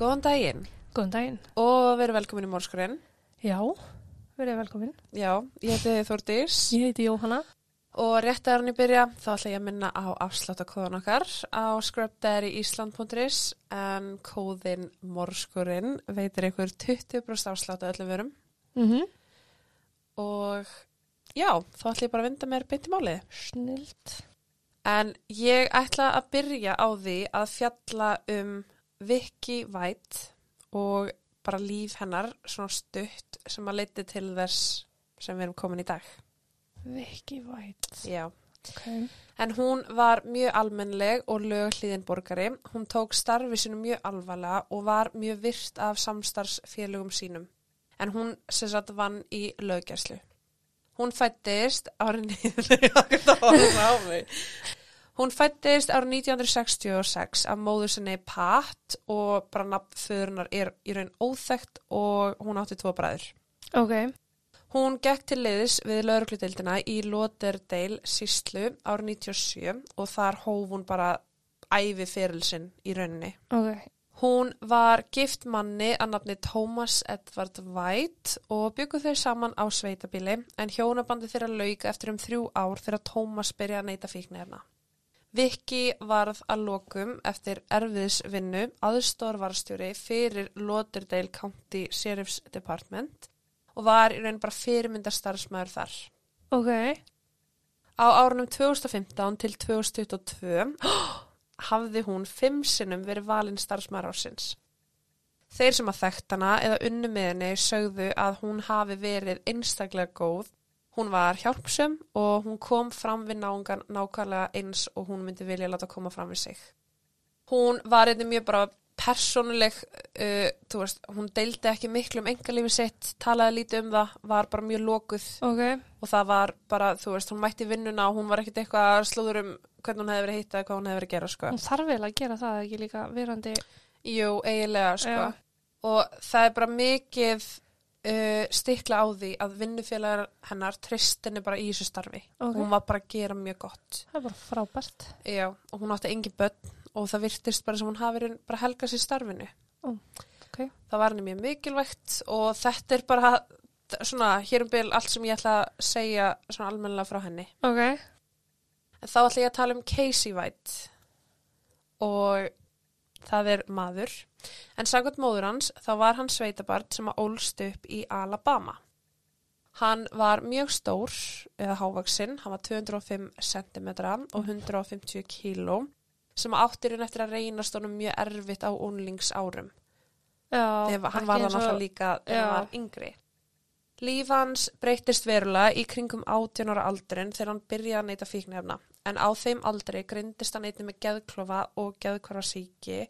Góðan daginn Góðan daginn. og veru velkomin í Mórskurinn. Já, verið velkomin. Já, ég heiti Þórdís Ég heiti Jóhanna. og rétt að hann í byrja þá ætla ég að minna á afsláttakóðan okkar á scrubdairyisland.is en kóðin Mórskurinn veitir ykkur 20% afslátt að öllum verum Mm og já, þá ætla ég bara að vinda mér beint í málið. Snilt. En ég ætla að byrja á því að fjalla um Vicky White og bara líf hennar svona stutt sem að leiti til þess sem við erum komin í dag. Vicky White. Já. Ok. En hún var mjög almennleg og löghlýðin borgari. Hún tók starfi sinu mjög alvarlega og var mjög virt af samstarfsfélögum sínum. En hún sem sagt vann í löggerslu. Hún fættist árið Hún fættist árið 1966 af móður sinni Pat og bara nafn föðurnar er í raun óþekkt og hún átti tvo bræður. Ok. Hún gekk til leiðis við laurugludeildina í Lauderdale síslu árið 97 og þar hóf hún bara æfi ferilsinn í rauninni. Ok. Hún var gift manni að nafni Thomas Edward White og bygguð þau saman á sveitabili en hjónabandi þeirra lauk eftir um þrjú ár þegar Thomas byrja að neyta fíknirna. Vicky varð að lokum eftir erfiðsvinnu aðstórvarstjóri fyrir Lauderdale County Sheriff's Department og var í raun bara fyrirmyndarstarfsmæður þar. Ok. Á árunum 2015 til 2022 hafði hún fimm sinnum verið valinn starfsmæður ársins. Þeir sem að þekkt hana eða unnu með henni sögðu að hún hafi verið einstaklega góð. Hún var hjálpsum og hún kom fram við náungan nákvæmlega eins og hún myndi vilja láta koma fram við sig. Hún var einnig mjög bara persónuleg, uh, þú veist, hún deildi ekki miklu um engalífi sitt, talaði lítið um það, var bara mjög lokuð Ok. og það var bara, þú veist, hún mætti vinnuna og hún var ekkert eitthvað að slúður um hvernig hún hefði verið hitta hvað hún hefði verið að gera, sko. Hún þarf vel að gera það ekki líka verandi. Jú, eiginlega, sko. Já. Og það er bara mikið uh, stikla á því að vinnufélagar hennar tristinni bara í þessu starfi. Ok. Hún var bara að gera mjög gott. Það er bara frábært. Já, og hún átti engi börn og það virtist bara sem hún hafi bara helga sér starfinu. Ó, ok. Það var henni mjög mikilvægt og þetta er bara svona, hér um bil allt sem ég ætla að segja svona almennilega frá henni. Ok. En þá ætla ég að tala um Casey White og það er maður. En sagðat móður hans þá var hann sveitabart sem að ólst upp í Alabama. Hann var mjög stór eða hávaksinn, hann var 205 cm og 150 kg sem áttir hann eftir að reynast honum mjög erfitt á unlingsárum. Já. Þegar hann var það náttúrulega líka þegar hann var yngri. Líf hans breytist verulega í kringum 18 ára aldurinn þegar hann byrjaði að neyta fíknefna. En á þeim aldri grindist hann einnig með geðklofa og geðkvara síki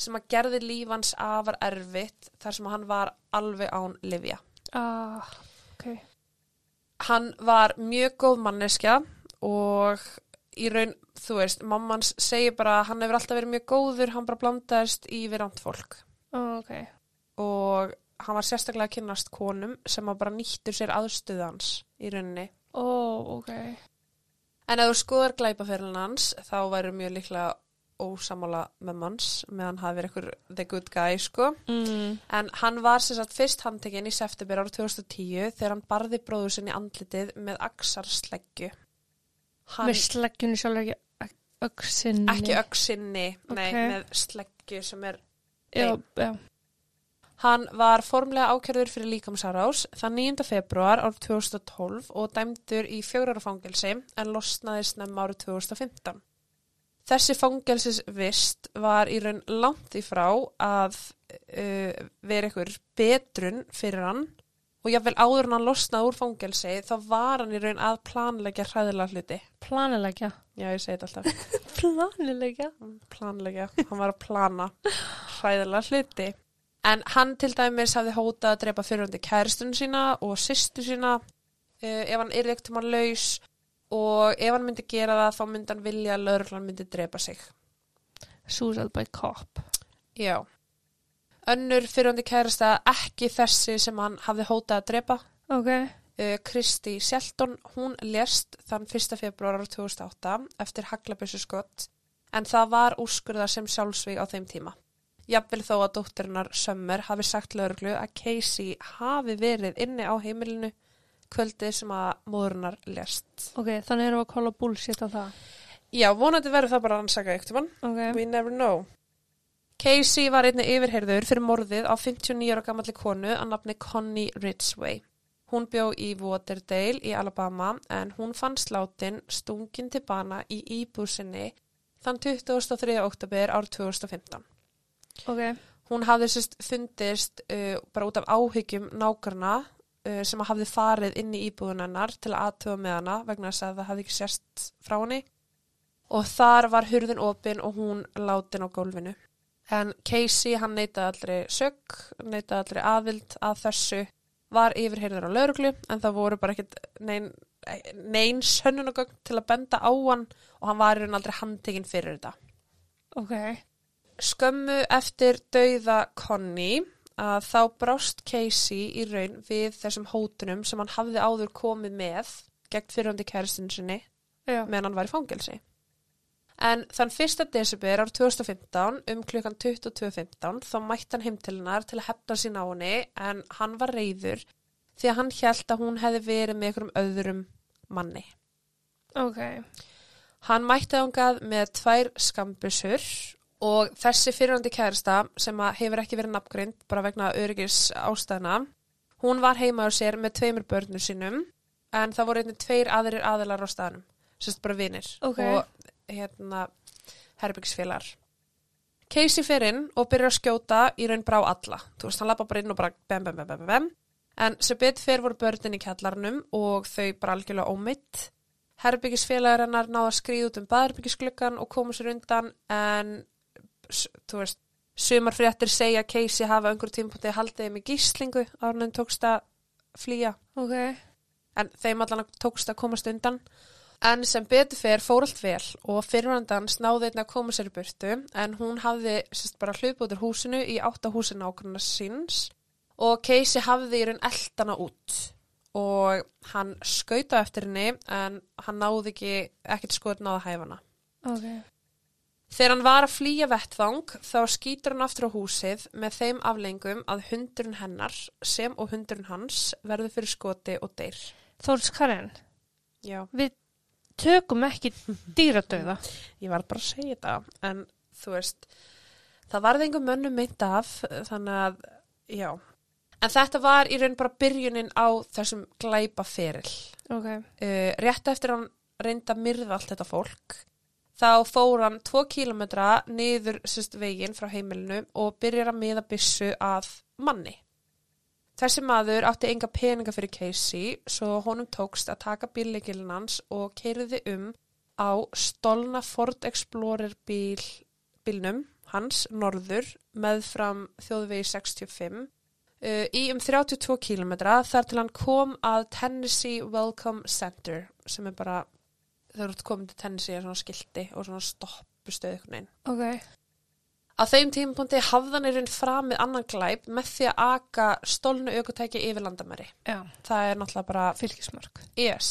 sem að gerði líf hans afar erfitt þar sem hann var alveg án livja. Ah, ok. Hann var mjög góð manneskja og í raun, þú veist, mammans segir bara að hann hefur alltaf verið mjög góður, hann bara blandaðist í verand fólk. Ó, ok. og hann var sérstaklega að kynnast konum sem að bara nýttur sér aðstöðans í rauninni. Ó, ok. En ef þú skoðar glæpaferðin hans þá væri mjög líklega ósamála með manns meðan hafi verið ykkur the good guy sko. Mm. En hann var sem sagt fyrst handtekinn í september ára 2010 þegar hann barði bróður sinni andlitið með axarsleggju. Hann, Með sleggjunni sjálf ekki öksinni. ekki öksinni, nei, Ok. með sleggju sem er Já, já. Hann var formlega ákjörður fyrir líkamsárás þann 9. februar árið 2012 og dæmdur í fjögrara fangelsi en losnaði snemma árið 2015. Þessi fangelsisvist var í raun langt í frá að uh, vera ykkur betrun fyrir hann og jáfnvel áður hann losnaði úr fangelsi þá var hann í raun að planleggja hræðilega hluti. Planilegja. Já, ég segi þetta alltaf. Planilegja. planleggja, hann var að plana hræðilega hluti. En hann til dæmis hafði hótað að drepa fyrirhundi kæristun sína og sýstu sína uh, ef hann er ekkert hann laus og ef hann myndi gera það þá myndi hann vilja að lögreglan myndi drepa sig. Suicide by cop. Já. Önnur fyrirhundi kærista ekki þessi sem hann hafði hótað að drepa. Ok. Uh, Kristi Sjelton, hún lést þann 1. februar ára 2008 eftir haglabessu skott en það var úrskurða sem sjálfsvíg á þeim tíma. Jafnvel þó að dótturinnar Summer hafi sagt lögreglu að Casey hafi verið inni á heimilinu kvöldið sem að móðurinnar lest. Ok, þannig erum við að kóla bullshit á það. Já, vonandi verður það bara að ansaka ykkur mann. Ok. We never know. Casey var einni yfirherður fyrir morðið á 59 ára gammalli konu að nafni Connie Ridgway. Hún bjó í Waterdale í Alabama en hún fann sláttinn stungin til bana í íbúsinni þann 23. oktober ár 2015. Ok. Hún hafði sérst fundist uh, bara út af áhyggjum nágrana uh, sem hafði farið inn í íbúðun hennar til að aðtöfa með hana vegna þess að það hafði ekki sérst frá henni og þar var hurðin opin og hún látin á gólfinu. En Casey hann neytaði allri sög, neytaði allri aðvild að þessu, var yfirheyrður á lauruglu en það voru bara ekkert nein, nein sönnunagögn til að benda á hann og hann var í raun aldrei handtekinn fyrir þetta. Ok. Skömmu eftir dauða Connie að þá brást Casey í raun við þessum hótunum sem hann hafði áður komið með gegn fyrirhundi kæristinu sinni Já. meðan hann var í fangelsi. En þann 1. desember ár 2015 um klukkan 22.15 þá mætti hann heim til hennar til að hefna sín á henni en hann var reyður því að hann held að hún hefði verið með einhverjum öðrum manni. Ok. Hann mætti ángað með tvær skambusur og þessi fyrirhandi kærasta sem hefur ekki verið nafngrind bara vegna öryggis ástæðna, hún var heima á sér með tveimur börnum sínum en það voru einnig tveir aðrir aðilar á staðnum, sérst bara vinir Ok. og hérna herbyggisfélagar. Casey fer inn og byrjar að skjóta í raun brá alla. Þú veist, hann lappa bara inn og bara bem, bem, bem, bem, bem. En sem betur fer voru börnin í kjallarnum og þau bara algjörlega ómitt. Herbyggisfélagar hennar náða að skrýða út um baðherbyggisgluggan og koma sér undan en, þú veist, sumar fréttir segja Casey hafa einhver tímpúti haldið með gíslingu hann tókst að flýja Ok. en þeim allan tókst að komast undan. En sem betur fer fór allt vel og fyrirvandans náði einnig að koma sér burtu en hún hafði sérst bara hlupið út úr húsinu í átta húsinu ákvæmna síns og Casey hafði í raun eldana út og hann skauta eftir henni en hann náði ekki, ekkert skoður náði að hæfa hana. Ok. Þegar hann var að flýja vettvang þá skýtur hann aftur á húsið með þeim aflengum að hundurinn hennar sem og hundurinn hans verður fyrir skoti og deyr. Þórs Karen, Já. við tökum ekki dýradauða. ég var bara að segja þetta en þú veist það varði einhver mönnum meint af þannig að, já en þetta var í raun bara byrjunin á þessum glæpa feril Ok. uh, rétt eftir hann reyndi að myrða allt þetta fólk þá fór hann tvo kílometra niður sérst veginn frá heimilinu og byrjar að miða byssu að manni. Þessi maður átti enga peninga fyrir Casey svo honum tókst að taka bílleikilin hans og keiriði um á stolna Ford Explorer bíl, bílnum hans norður meðfram þjóðvegi 65 uh, í um 32 kílometra þar til hann kom að Tennessee Welcome Center sem er bara þegar þú ert komin til Tennessee er svona skilti og svona stoppustöð einhvern veginn. Ok. Á þeim tímapunkti hafði hann í raun framið annan glæp með því að aka stolnu aukutæki yfir landamæri. Já. Það er náttúrulega bara Fylgismörk. Yes.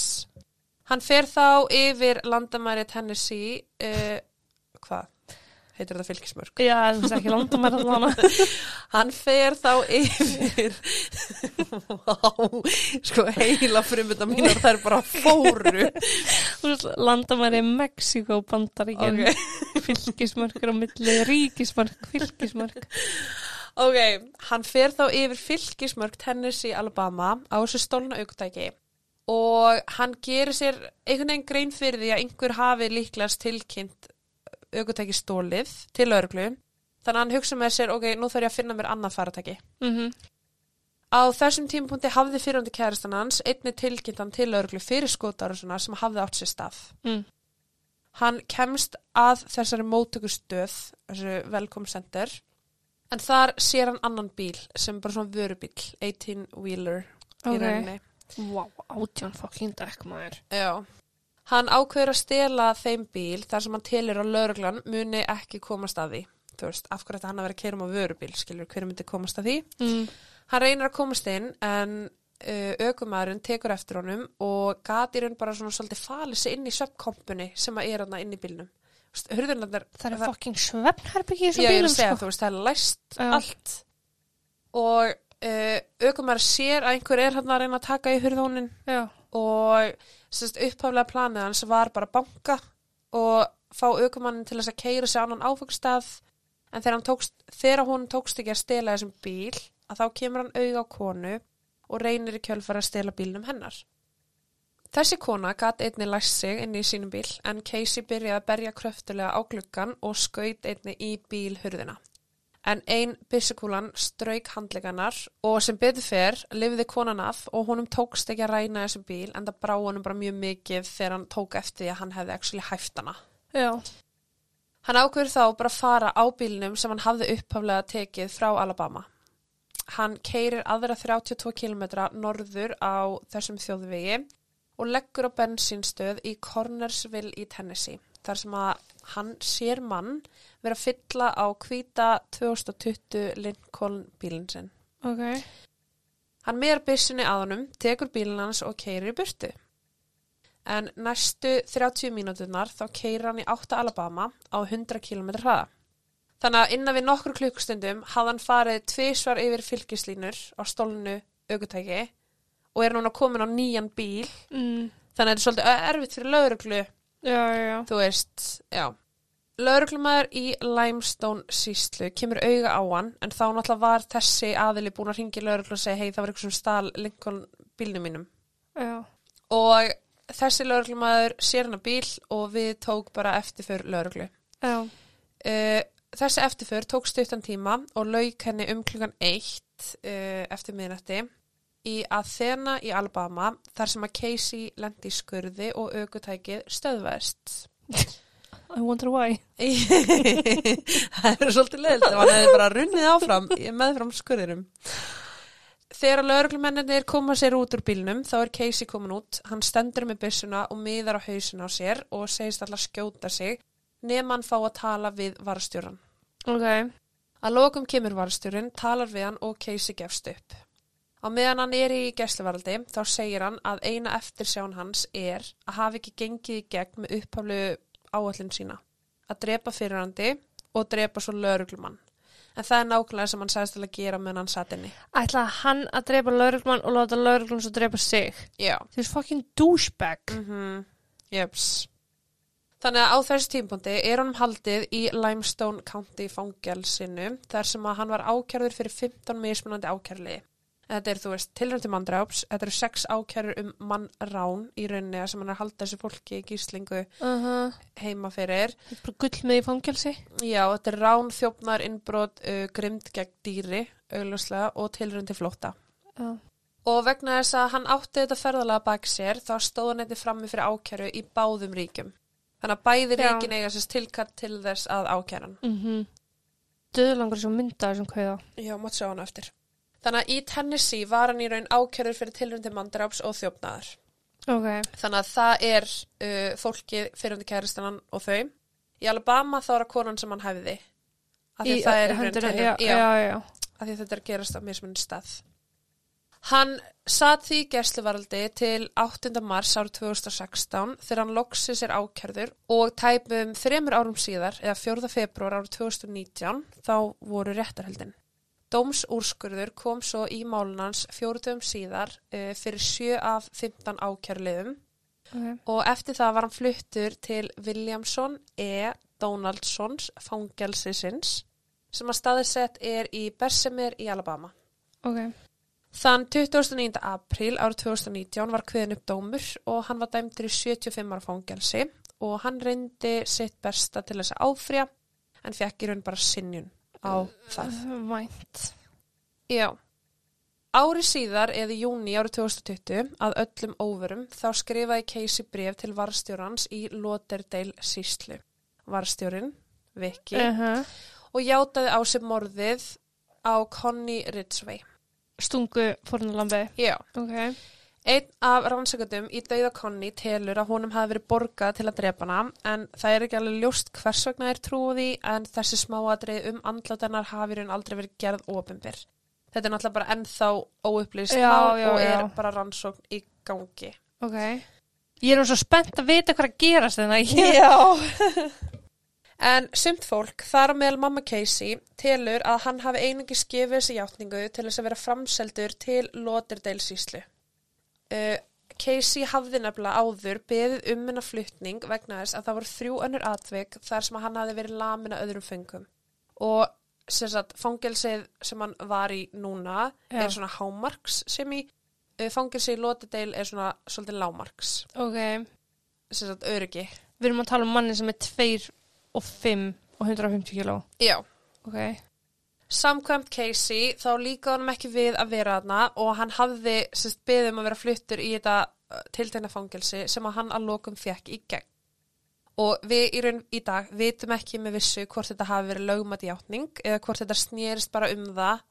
Hann fer þá yfir landamæri Tennessee, uh, hvað? Heitir þetta fylgismörk? Já, þú veist ekki landamæra allavega. Hann fer þá yfir, sko heila frumvita mínar þær bara fóru. Þú veist landamæri Mexiko bandaríkinn. Ok. Fylgismörkur á milli, ríkismörk, fylgismörk. Ok, hann fer þá yfir fylgismörk Tennessee, Alabama á þessu stólna aukutæki og hann gerir sér einhvern veginn grein fyrir því að einhver hafi líklegast tilkynnt aukutæki stólið til örglu. Þannig að hann hugsa með sér, ok, nú þarf ég að finna mér annað faratæki. Mm Á þessum tímapunkti hafði fyrirhundi kærastan hans einni tilkynnt hann til örglu fyrir skotarusuna sem hafði átt sér stað. Mm. Hann kemst að þessari móttökustöð, þessu welcome center, en þar sér hann annan bíl sem bara svona vörubíl, 18 wheeler í Ok. rauninni. Vá, átján fucking dekk maður. Já. Hann ákveður að stela þeim bíl þar sem hann telur að lauruglan muni ekki komast að því. Þú veist, af hverju þetta hann að vera að keyra um á vörubíl, skilur, hver myndi komast að því? Mm. Hann reynir að komast inn en uh, aukumæðurinn tekur eftir honum og gatirinn bara svona svolítið falið sig inn í söpkompunni sem að er hann inn í bílnum hurðunarnar Það er fucking svefnherbyggi í Já, þessum ég er bílum, að segja, sko. þú veist, það er læst Já. allt og uh, aukumar sér að einhver er hann að reyna að taka í hurðónin Já. Og upphaflega planið hans var bara banka og fá aukumannin til þess að keira á annan áfengstað en þegar, tókst, þegar hún tókst ekki að stela þessum bíl að þá kemur hann auga á konu og reynir í kjölfara að stela bílnum hennar. Þessi kona gatt einni læst sig inn í sínum bíl en Casey byrjaði að berja kröftulega á gluggan og skaut einni í bílhurðina. En ein byssukúlan strauk handleganar og sem betur fer lifði konan af og honum tókst ekki að ræna þessu bíl en það brá honum bara mjög mikið þegar hann tók eftir því að hann hefði actually hæft hana. Já. Hann ákveður þá bara að fara á bílnum sem hann hafði upphaflega tekið frá Alabama. Hann keirir aðra 32 km norður á þessum þjóðvegi og leggur á bensínstöð í Cornersville í Tennessee. Þar sem að hann sér mann vera að fylla á hvíta 2020 Lincoln bílinn sinn. Ok. Hann meðar byssunni að honum, tekur bílinn hans og keirir í burtu. En næstu 30 mínúturnar þá keirir hann í 8 Alabama á 100 km hraða. Þannig að innan við nokkur klukkustundum hafði hann farið tvisvar yfir fylgislínur á stólnu aukutæki og er núna komin á nýjan bíl. Mm. Þannig að þetta er svolítið erfitt fyrir lauruglu, Já, já, já. þú veist, já. Lauruglumæður í Limestone síslu kemur auga á hann en þá náttúrulega var þessi aðili búin að ringi lauruglu og segja hei það var eitthvað sem stál Lincoln bílnum mínum. Já. Og þessi lauruglumæður sér hann að bíl og við tók bara eftirför lauruglu. Já. Uh, þessi eftirför tók stuttan tíma og lauk henni um klukkan eitt uh, eftir miðnætti í Athena í Alabama þar sem að Casey lendi í skurði og aukutækið stöðvæðist. I wonder why. það er svolítið leiðilt ef hann hefði bara runnið áfram meðfram skurðinum. Þegar lauruglumennir koma sér út úr bílnum þá er Casey komin út, hann stendur með byssuna og miðar á hausin á sér og segist alltaf skjóta sig nema hann fá að tala við varstjóran. Ok. Að lokum kemur varstjórin, talar við hann og Casey gefst upp. Á meðan hann er í gæsluvaraldi þá segir hann að eina eftirsján hans er að hafa ekki gengið í gegn með upphaflu áallin sína. Að drepa fyrirhandi og drepa svo lauruglumann. En það er nákvæmlega sem hann sagðist til að gera meðan hann satt inni. Ætlaði hann að drepa lauruglumann og láta lauruglun svo drepa sig. Já. Veist fucking douchebag. Mm Jöps. Þannig að á þessu tímpundi er honum haldið í Limestone County fangelsinu þar sem að hann var ákjærður fyrir 15 mismunandi ákjærliði. Þetta er, þú veist, tilröndi manndráps, þetta eru sex ákjærur um mannrán í rauninni sem hann er að halda þessu fólki í gíslingu Uh -huh. heima fyrir. Þetta er bara gull með í fangelsi. Já, þetta er rán, þjófnar, innbrot, uh, grimd gegn dýri, augljóslega og tilröndi flótta. Já. Og vegna þess að hann átti þetta ferðalega bak sér, þá stóð hann eitthvað frammi fyrir ákæru í báðum ríkjum. Þannig að bæði ríkin eiga sérst tilkatt til þess að hann. Mm -hmm. Döðlangur sem mynda þessum kveða. Já, Þannig að í Tennessee var hann í raun ákærur fyrir tilröndi manndráps og þjófnaðar. Ok. Þannig að það er uh, fólkið fyrirhundi kæristannan og þau. Í Alabama þá er það konan sem hann hæfiði. Að það er í raun já, já, já, já. af því að þetta er að gerast á mismunni stað. Hann satt því í gæsluvaraldi til 8. mars árið 2016 þegar hann loksi sér ákjörður og tæpum þremur árum síðar, eða 4. februar árið 2019, þá voru réttarheldin. Dómsúrskurður kom svo í málunans fjóruðum síðar uh, fyrir 7 af 15 ákjörliðum Okay. og eftir það var hann fluttur til Williamson E. Donaldsons fangelsisins sem að staðisett er í Bessemer í Alabama. Ok. Þann 29. apríl árið 2019 var kveðin upp dómur og hann var dæmdur í 75 ára fangelsi og hann reyndi sitt besta til þess að áfrja en fekk í raun bara sinjun á það. Vænt. Já. Ári síðar eða í júni árið 2020 að öllum óverum þá skrifaði Casey bref til varstjórans í Lauderdale síslu. Varstjórin, Vicky, Uh -huh. og játaði á sig morðið á Connie Ridgway. Stungu fórnulambi. Já. Ok. Einn af rannsökundum í dauða Connie telur að honum hafi verið borgað til að drepa hana en það er ekki alveg ljóst hvers vegna er trúið því en þessi smáadrið um andlátanar hafi raun aldrei verið gerð ofinbyr. Þetta er náttúrulega bara ennþá óupplýst Já, já, og er já. bara rannsókn í gangi. Ok. Ég er nú svo spennt að vita hvað að gerast þennan. Ég, Já. En sumt fólk, þar á meðal mamma Casey, telur að hann hafi einungi skifið þessi játningu til þess að vera framseldur til Lauderdale síslu. Uh, Casey hafði nefnilega áður beðið um hennar flutning vegna þess að það voru þrjú önnur atvik þar sem hann hafi verið lamin að öðrum fengum. Og sem sagt, fangelsið sem hann var í núna Já. er svona hámarks sem í uh, fangelsið í Lauderdale er svona svolítið lámarks, Ok, sem sagt, öryggi. við erum að tala um manni sem er 2 og 5 og 150 kíló. Já. Ok, Samkvæmt Casey þá líka honum ekki við að vera þarna og hann hafði sérst beðið um að vera fluttur í þetta tiltegna fangelsi sem að hann að lokum fekk í gegn. Og við í raun í dag vitum ekki með vissu hvort þetta hafi verið lögmætt játning eða hvort þetta snýrist bara um það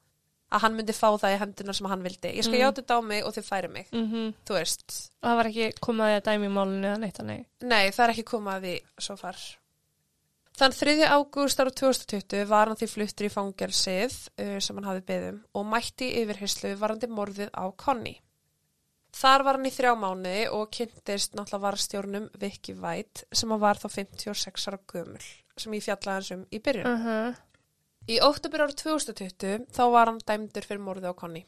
að hann myndi fá það í hendunar sem hann vildi. Ég skal Mm. játa þetta á mig og þið færi mig. mhm. Þú veist. Og það var ekki komið að að dæmi í málunni eða neitt þannig. Nei, það er ekki komað að því svo far. Þann 3. ágúst ára 2020 var hann því fluttur í fangelsið uh, sem hann hafi beðum og mætti yfirheyslu varandi morðið á Connie. Þar var hann í þrjá mánuði og kynntist náttúrulega varstjórnum Vicky White sem hann var þá 56 ára gömul sem ég fjallaði hans um í byrjun. Uh -huh. Í óttubur ára 2020 þá var hann dæmdur fyrir morðið á Connie.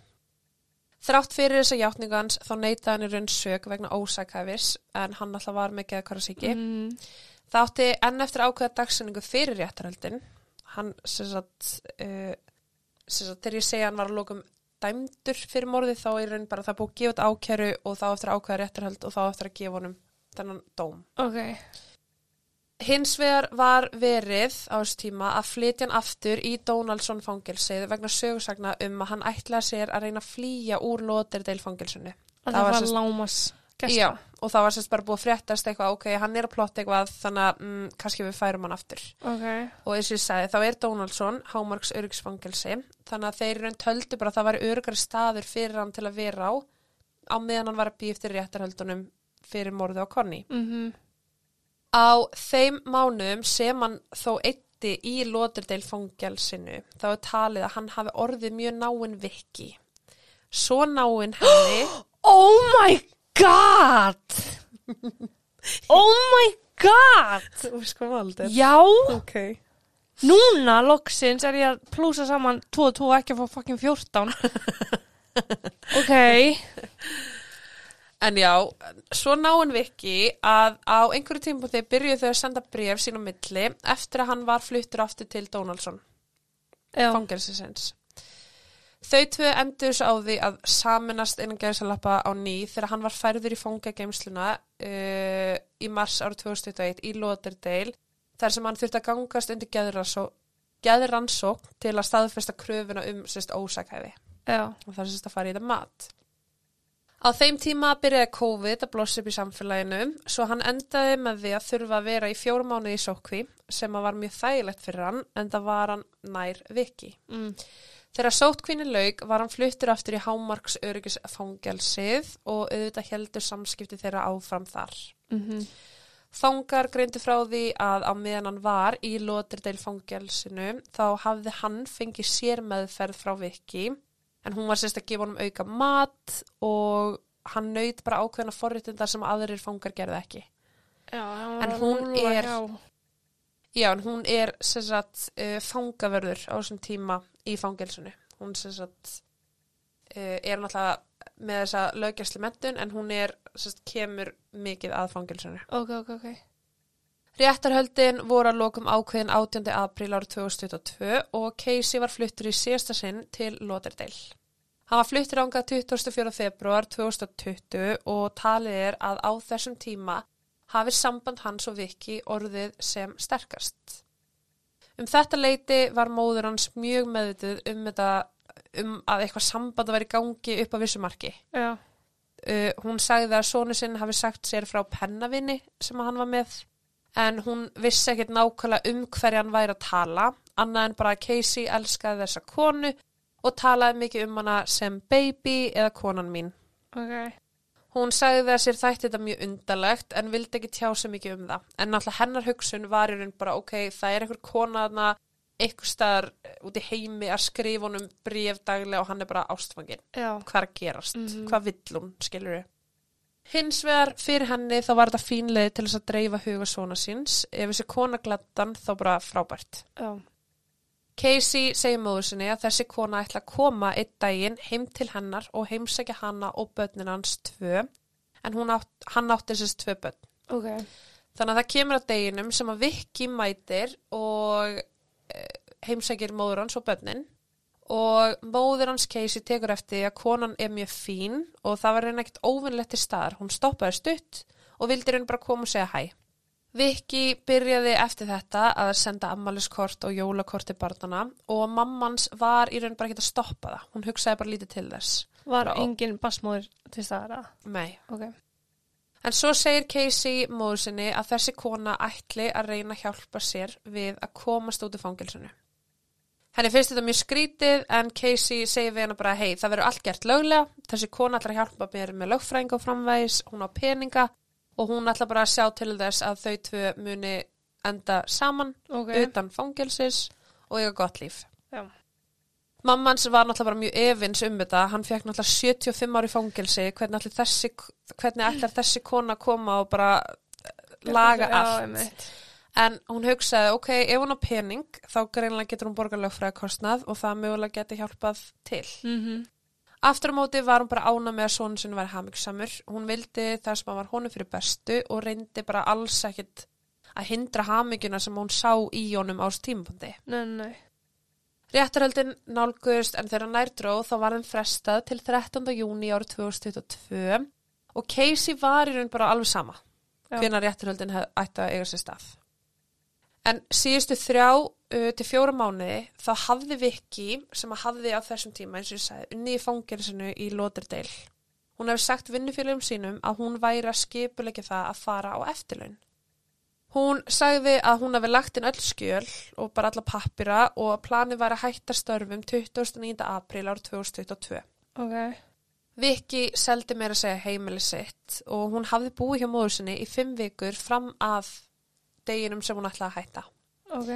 Þrátt fyrir þessa játningans þá neitaði hann í raun sög vegna ósækæfis en hann alltaf var með geðkvarasíki. Mm. Það átti enn eftir ákveða dagsinningu fyrir réttarhöldin. Hann, sem sagt, uh, sem sagt, þegar ég segja hann var að lókum dæmdur fyrir morðið þá er raun bara það búið að gefa þetta ákæru og þá eftir ákveða réttarhöld og þá eftir að gefa honum þennan dóm. Ok, Hins vegar var verið á þessu tíma að flytja hann aftur í Donaldsson fangelsið vegna sögursagna um að hann ætlaði sér að reyna að flýja úr Lauderdale fangelsinu. að Það það var lámas gesta. Já, og það var sérst bara búið að fréttast eitthvað, ok, hann er að plotta eitthvað, þannig að mm, kannski við færum hann aftur. Ok, Og eins og ég sagði, þá er Donaldsson hámarks öryggisfangelsi, þannig að þeir raun töldu bara að það væri öryggari staður fyrir hann til að vera á, á meðan hann var að býja eftir réttarhöldunum fyrir morðu á konni. mhm, Á þeim mánuðum sem hann þó eitti í Lauderdale fangelsinu, þá er talið að hann hafi orðið mjög náinn viki. Svo náinn henni, Oh my god! oh my god! þú veist hvað valdir? Já, Ok. núna loksins er ég að plúsa saman 2 og 2 ekki að fá fucking 14. ok, En já, svo náinn Viki að á einhverju tímpúti byrjuðu þau að senda bref sín á milli eftir að hann var fluttur aftur til Donaldsson, já, fangelsisins. Þau tvö endur svo á því að saminast innan gæðsalappa á ný þegar hann var færður í fangageimsluna uh, í mars árið 2021 í Lauderdale þar sem hann þurfti að gangast undir geðrannsók til að staðfesta kröfuna um sérst ósakæfi já, og það er sérst að fara í þetta mat. Á þeim tíma byrjaði COVID að blossa upp í samfélaginu svo hann endaði með því að þurfa að vera í fjórum mánuði í sókvi sem að var mjög þægilegt fyrir hann en það var hann nær viki. mm. Þegar sótkvinni lauk var hann fluttur aftur í hámarks öryggis og auðvitað heldur samskipti þeirra áfram þar. mhm, Fangar greindu frá því að á meðan hann var í Lauderdale fangelsinu þá hafði hann fengið sér meðferð frá Viki en hún var sérst að gefa honum auka mat og hann naut bara ákveðna forréttindar sem aðrir fangar gerði ekki. já, hann En hún er- hjá- Já, hún er sérst að uh, fangavörður á þessum tíma í fangelsinu. Hún að uh, er náttúrulega með þessa lögjastli mentun en hún er sérst kemur mikið að fangelsinu. Ok, ok, ok. Réttarhöldin voru að lokum ákveðin 18. apríl árið 2022 og Casey var fluttur í síðasta sinn til Lauderdale. Hann var fluttur ánga 24. februar 2020 og talið er að á þessum tíma hafi samband hans og Viki orðið sem sterkast. Um þetta leiti var móður hans mjög meðvituð um, þetta, um að eitthvað samband að vera í gangi upp á vissumarki. Uh, hún sagði að sonu sinn hafi sagt sér frá pennavinni sem hann var með en hún vissi ekkert nákvæmlega um hverja hann væri að tala annað en bara að Casey elskaði þessa konu og talaði mikið um hana sem baby eða konan mín. ok. Hún sagði að sér þætti þetta mjög undalegt en vildi ekki tjá sig mikið um það. En náttúrulega hennar hugsun var í raun bara ok, það er einhver kona þarna einhver staðar út í heimi að skrifa honum bréf daglega og hann er bara ástfangin Já, hvað er að gerast, Mhm. hvað vill hún, skilur við. Hins vegar fyrir henni þá var þetta fínleið til þess að dreifa huga svona síns. Ef þessi kona glattan þá bara frábært. Já. Casey segir móður sinni að þessi kona ætla að koma einn daginn heim til hennar og heimsækja hana og börnin hans tvö. En átt, hann átti þessi tvö börn. Ok. Þannig að það kemur að deginum sem að Vicky mætir og eh, heimsækir móður hans og börnin og móður hans Casey tekur eftir að konan er mjög fín og það var reyna ekkert óvinnlegt til staðar. Hún stoppaði stutt og vildi raun bara koma og segja hæ. Vicky byrjaði eftir þetta að senda ammaliskort og jólakort til barnana og mammans var í raun bara ekki að stoppa það. Hún hugsaði bara lítið til þess. Var Já. engin basmóður til staðara? Nei. Ok. En svo segir Casey móður sinni að þessi kona ætli að reyna að hjálpa sér við að komast út í fangilsinu. Henni finnst þetta mjög skrítið en Casey segir við hennar bara hei það verður allt gert löglega, þessi kona ætlar að hjálpa mér með lögfræðing og framvægis, hún á peninga og hún ætlar bara að sjá til þess að þau tvö muni enda saman Ok. utan fangilsis og eiga gott líf. Já. Mammans var náttúrulega bara mjög efins um þetta, hann fekk náttúrulega 75 ári fangilsi, hvernig þessi, hvernig ætlar þessi kona að koma og bara eh, laga allt. En hún hugsaði, ok, ef hún á pening, þá greinlega getur hún borga lögfræðakostnað og það mögulega geti hjálpað til. Mhm. Aftur á móti var hún bara ána með að sonun sinni væri hamingsamur. Hún vildi það sem var honum fyrir bestu og reyndi bara alls ekkit að hindra haminguna sem hún sá í honum á þessu tímapunkti. Nei, nei. Réttarhöldin nálgust en þegar nærdróð þá var þeim frestað til 13. júni árið 2022 og Casey var í raun bara alveg sama Já. hvenær réttarhöldin ætti að eiga sér stað. En síðustu þrjá uh, til fjóra mánuði þá hafði Vicky sem að hafði á þessum tíma eins og ég sagði unni í fangelsinu í Lauderdale. Hún hefur sagt vinnufélagum sínum að hún væri að skipulegja það að fara á eftirlaun. Hún sagði að hún hafi lagt inn öll skjöl og bara alla pappira og að planið væri að hætta störfum 29. apríl ár 2022. Ok. Viki seldi meira að segja heimili sitt og hún hafði búið hjá móður sinni í fimm vikur fram að deginum sem hún ætlaði að hætta. Ok.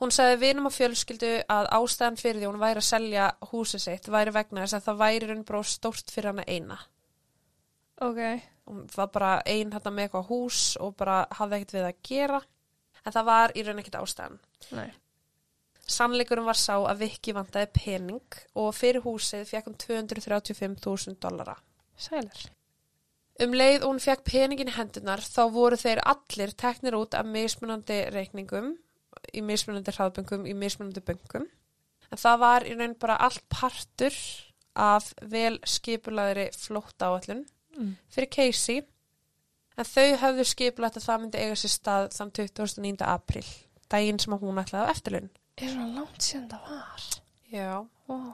Hún sagði vinum og fjölskyldu að ástæðan fyrir því hún væri að selja húsið sitt væri vegna þess að það væri raun bara stórt fyrir hana eina. Ok. Hún var bara ein hérna með eitthvað hús og bara hafði ekkert við að gera en það var í raun ekkert ástæðan. Nei. Sannleikurinn var sá að Viki vantaði pening og fyrir húsið fekk hún 235.000 dollara. Sælar. Um leið og hún fekk peningin hendunar þá voru þeir allir teknir út af mismunandi reikningum, í mismunandi hraðböngum, í mismunandi böngum. En það var í raun bara allt partur af vel skipulaðri flótt áallun Mm. fyrir Casey. En þau höfðu skipulagt að það myndi eiga sér stað þann 29. apríl, daginn sem hún ætlaði á eftirlun. Er það langt síðan það var? Já. Wow.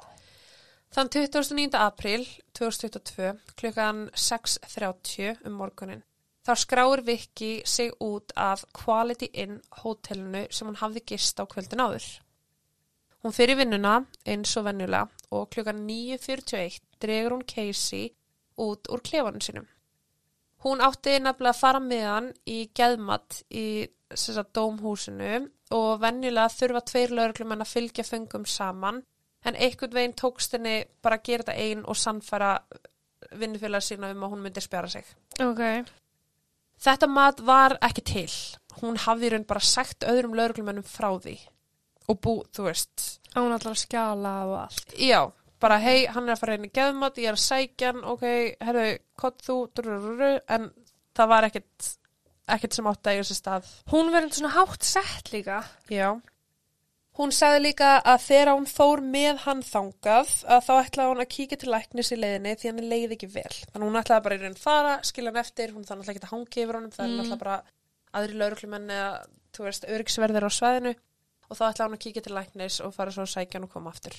Þann 29. apríl 2022 klukkan 6.30 um morgunin þá skráir Viki sig út af Quality Inn hótelinu sem hún hafði gist á kvöldin áður. Hún fyrir vinnuna eins og venjulega og klukkan 9.41 dregur hún Casey út úr klefanum sínum. Hún átti nefnilega að fara með hann í geðmatt í sagt, dómhúsinu og venjulega þurfa tveir lauruglumenn að fylgja fengum saman en einhvern veginn tókst henni bara að gera þetta einn og sannfæra vinnufélag sína um að hún myndi spjara sig. Ok. Þetta mat var ekki til. Hún hafði raun bara sagt öðrum lauruglumennum frá því og bú, þú veist, Án allar að skjala og allt. já, bara hei, hann er að fara inn í geðmat, ég er að sækja hann, ok, herru, kott þú, drurururu, en það var ekkit, ekkit sem átti að eiga sér stað. Hún verður svona hátt sett líka. Já. Hún sagði líka að þegar hún fór með hann þangað að þá ætlaði hún að kíkja til læknis í leiðinni því hann leiði ekki vel. Þannig hún ætlaði bara í raun fara, skilja hann eftir, hún þannig ekki að hangi yfir honum, það er Mm. náttúrulega bara aðri lauruklumenn eða, þú veist, öryggsverðir á svæðinu og þá ætlaði hún að kíkja til læknis og fara svo að sækja hann og koma aftur.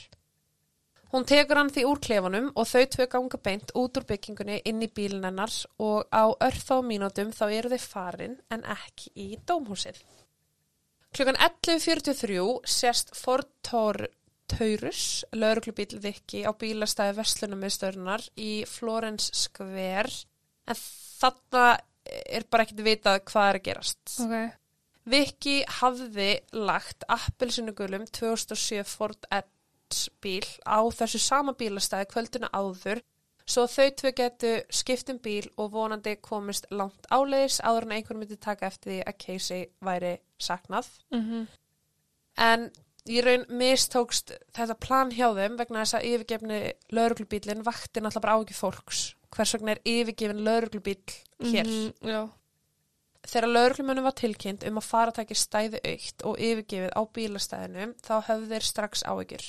Hún tekur hann því úr klefanum og þau tvö ganga beint út úr byggingunni inn í bílinn hennar og á örfá mínútum þá eru þau farin en ekki í dómhúsið. Klukkan 11.43 sést Ford Tor Taurus, lauruglubíl Viki á bílastæði Vestlunarmiðstörunar í Florence Square en þarna er bara ekkert vitað hvað er að gerast. Ok. Viki hafði lagt appelsinugulum 2007 Ford Edge bíl á þessu sama bílastæði kvölduna áður svo þau tvö getu skipt um bíl og vonandi komist langt áleiðis áður en einhvern myndi taka eftir því að Casey væri saknað. Mhm. En í raun mistókst þetta plan hjá þeim vegna þess að yfirgefni lauruglubílinn vakti náttúrulega bara áhyggjur fólks. Hvers vegna er yfirgefin lauruglubíl hér? Mhm, Já. Þegar lauruglumönnum var tilkynnt um að faratæki stæði aukt og yfirgefið á bílastæðinu þá höfðu þeir strax áhyggjur.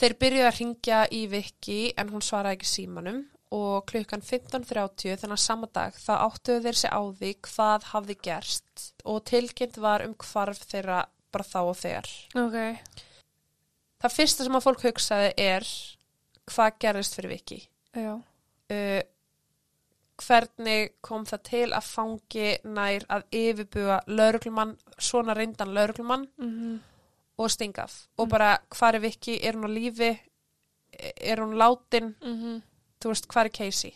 Þeir byrjuði að ringja í Viki en hún svaraði ekki símanum og klukkan 15.30 þennan sama dag þá áttuðu þeir sig á því hvað hafði gerst og tilkynnt var um hvarf þeirra bara þá og þegar. Ok. Það fyrsta sem að fólk hugsaði er hvað gerðist fyrir Viki. Já. Uh, hvernig kom það til að fangi nær að yfirbuga lauruglumann, svona reyndan lauruglumann Mhm. Og stingaf og bara hvar er Viki, er hún á lífi? Er hún látin? Mhm. þú veist, hvar er Casey?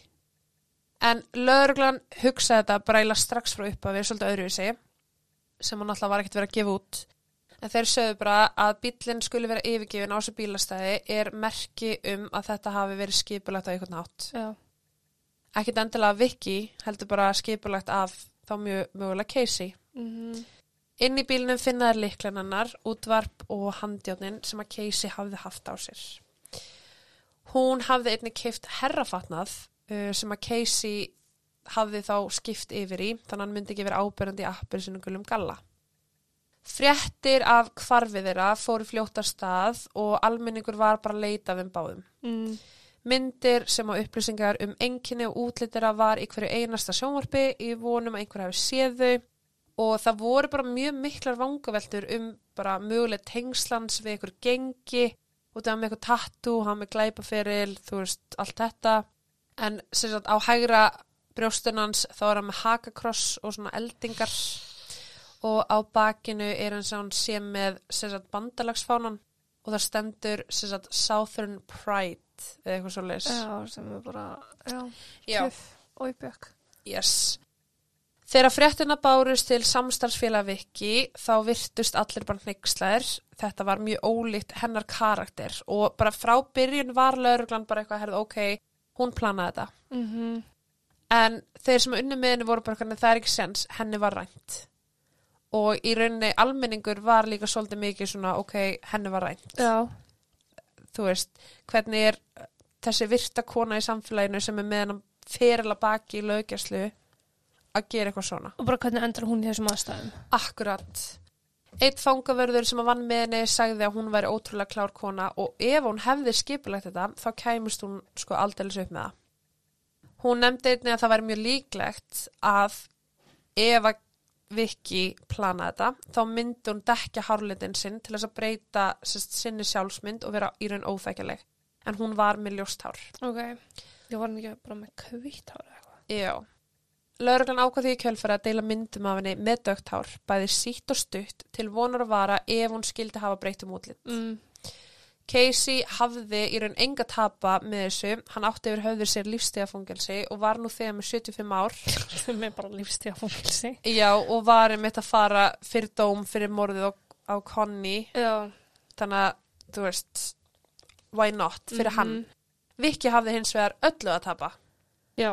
En lauruglan hugsaði þetta bara eiginlega strax frá upp að við svolítið öðruvísi sem hann alltaf var ekkert verið að gefa út. En þeir sögðu bara að bílinn skuli vera yfirgefin á þessu bílastæði er merki um að þetta hafi verið skipulagt á einhvern nátt ekkert endilega Viki heldur bara skipulagt af þá mjög mögulega Casey. Mhm. Inn í bílnum finna þær líklenannar, útvarp og handjárnin sem að Casey hafði haft á sér. Hún hafði einnig keift herrafatnað uh, sem að Casey hafði þá skipt yfir í, þannig að hann myndi ekki vera ábyrjandi í appir sinu gulum galla. Fréttir af hvarfið þeirra fóru fljótt af stað og almenningur var bara að leita af þeim báðum. Mm. Myndir sem á upplýsingar um enginni og útlitira var í hverju einasta sjónvarpi í vonum að einhver hafi séð þau og það voru bara mjög miklar vangaveltur um bara möguleg tengslans við einhver gengi og það með eitthvað tattoo, hann með glæpaferil, þú veist, allt þetta. En sem sagt á hægra brjóstunans þá er hann með hakakross og svona eldingar og á bakinu er hann sem sé með sem sagt bandalagsfánan og það stendur sem sagt Southern Pride eða eitthvað svo leis. Já, sem er bara, já, kjöf og íbjökk. Yes. Þegar fréttina bárust til samstarfsfélag Viki þá virtust allir bara hneykslaðir. Þetta var mjög ólíkt hennar karakter og bara frá byrjun var lauruglan bara eitthvað að herða ok, hún planaði þetta. Mhm. En þeir sem unni með henni voru bara hvernig það er ekki sens, henni var rænt. Og í rauninni almenningur var líka svolítið mikið svona ok, henni var rænt. Já. Þú veist, hvernig er þessi virta kona í samfélaginu sem er með hennar ferila baki í lögjæslu að gera eitthvað svona. Og bara hvernig endur hún í þessum aðstæðum? Akkurat. Eitt fangavörður sem að vann með henni sagði að hún væri ótrúlega klár kona og ef hún hefði skipulegt þetta þá kæmust hún sko aldeilis upp með það. Hún nefndi einnig að það væri mjög líklegt að ef að Viki plana þetta þá myndi hún dekja hárlitin sinn til þess að breyta sérst, sinni sjálfsmynd og vera í raun óþækjaleg. En hún var með ljósthár. Ok. Ég var ekki bara með kvitt ára eitthvað. Já. Lauruglan ákvað því í kjölfæri að deila myndum af henni með dögt hár, bæði sítt og stutt til vonar að vara ef hún skildi hafa breytt um útlit. Mm. Casey hafði í raun enga tapa með þessu, hann átti yfir höfður sér lífstíðafangelsi og var nú þegar með 75 ár. Sem er bara lífstíða fólkilsi. Já, og var einmitt að fara fyrir dóm fyrir morðið á, á Connie, Já. þannig að, þú veist, why not, fyrir Mhm. hann. Viki hafði hins vegar öllu að tapa. Já.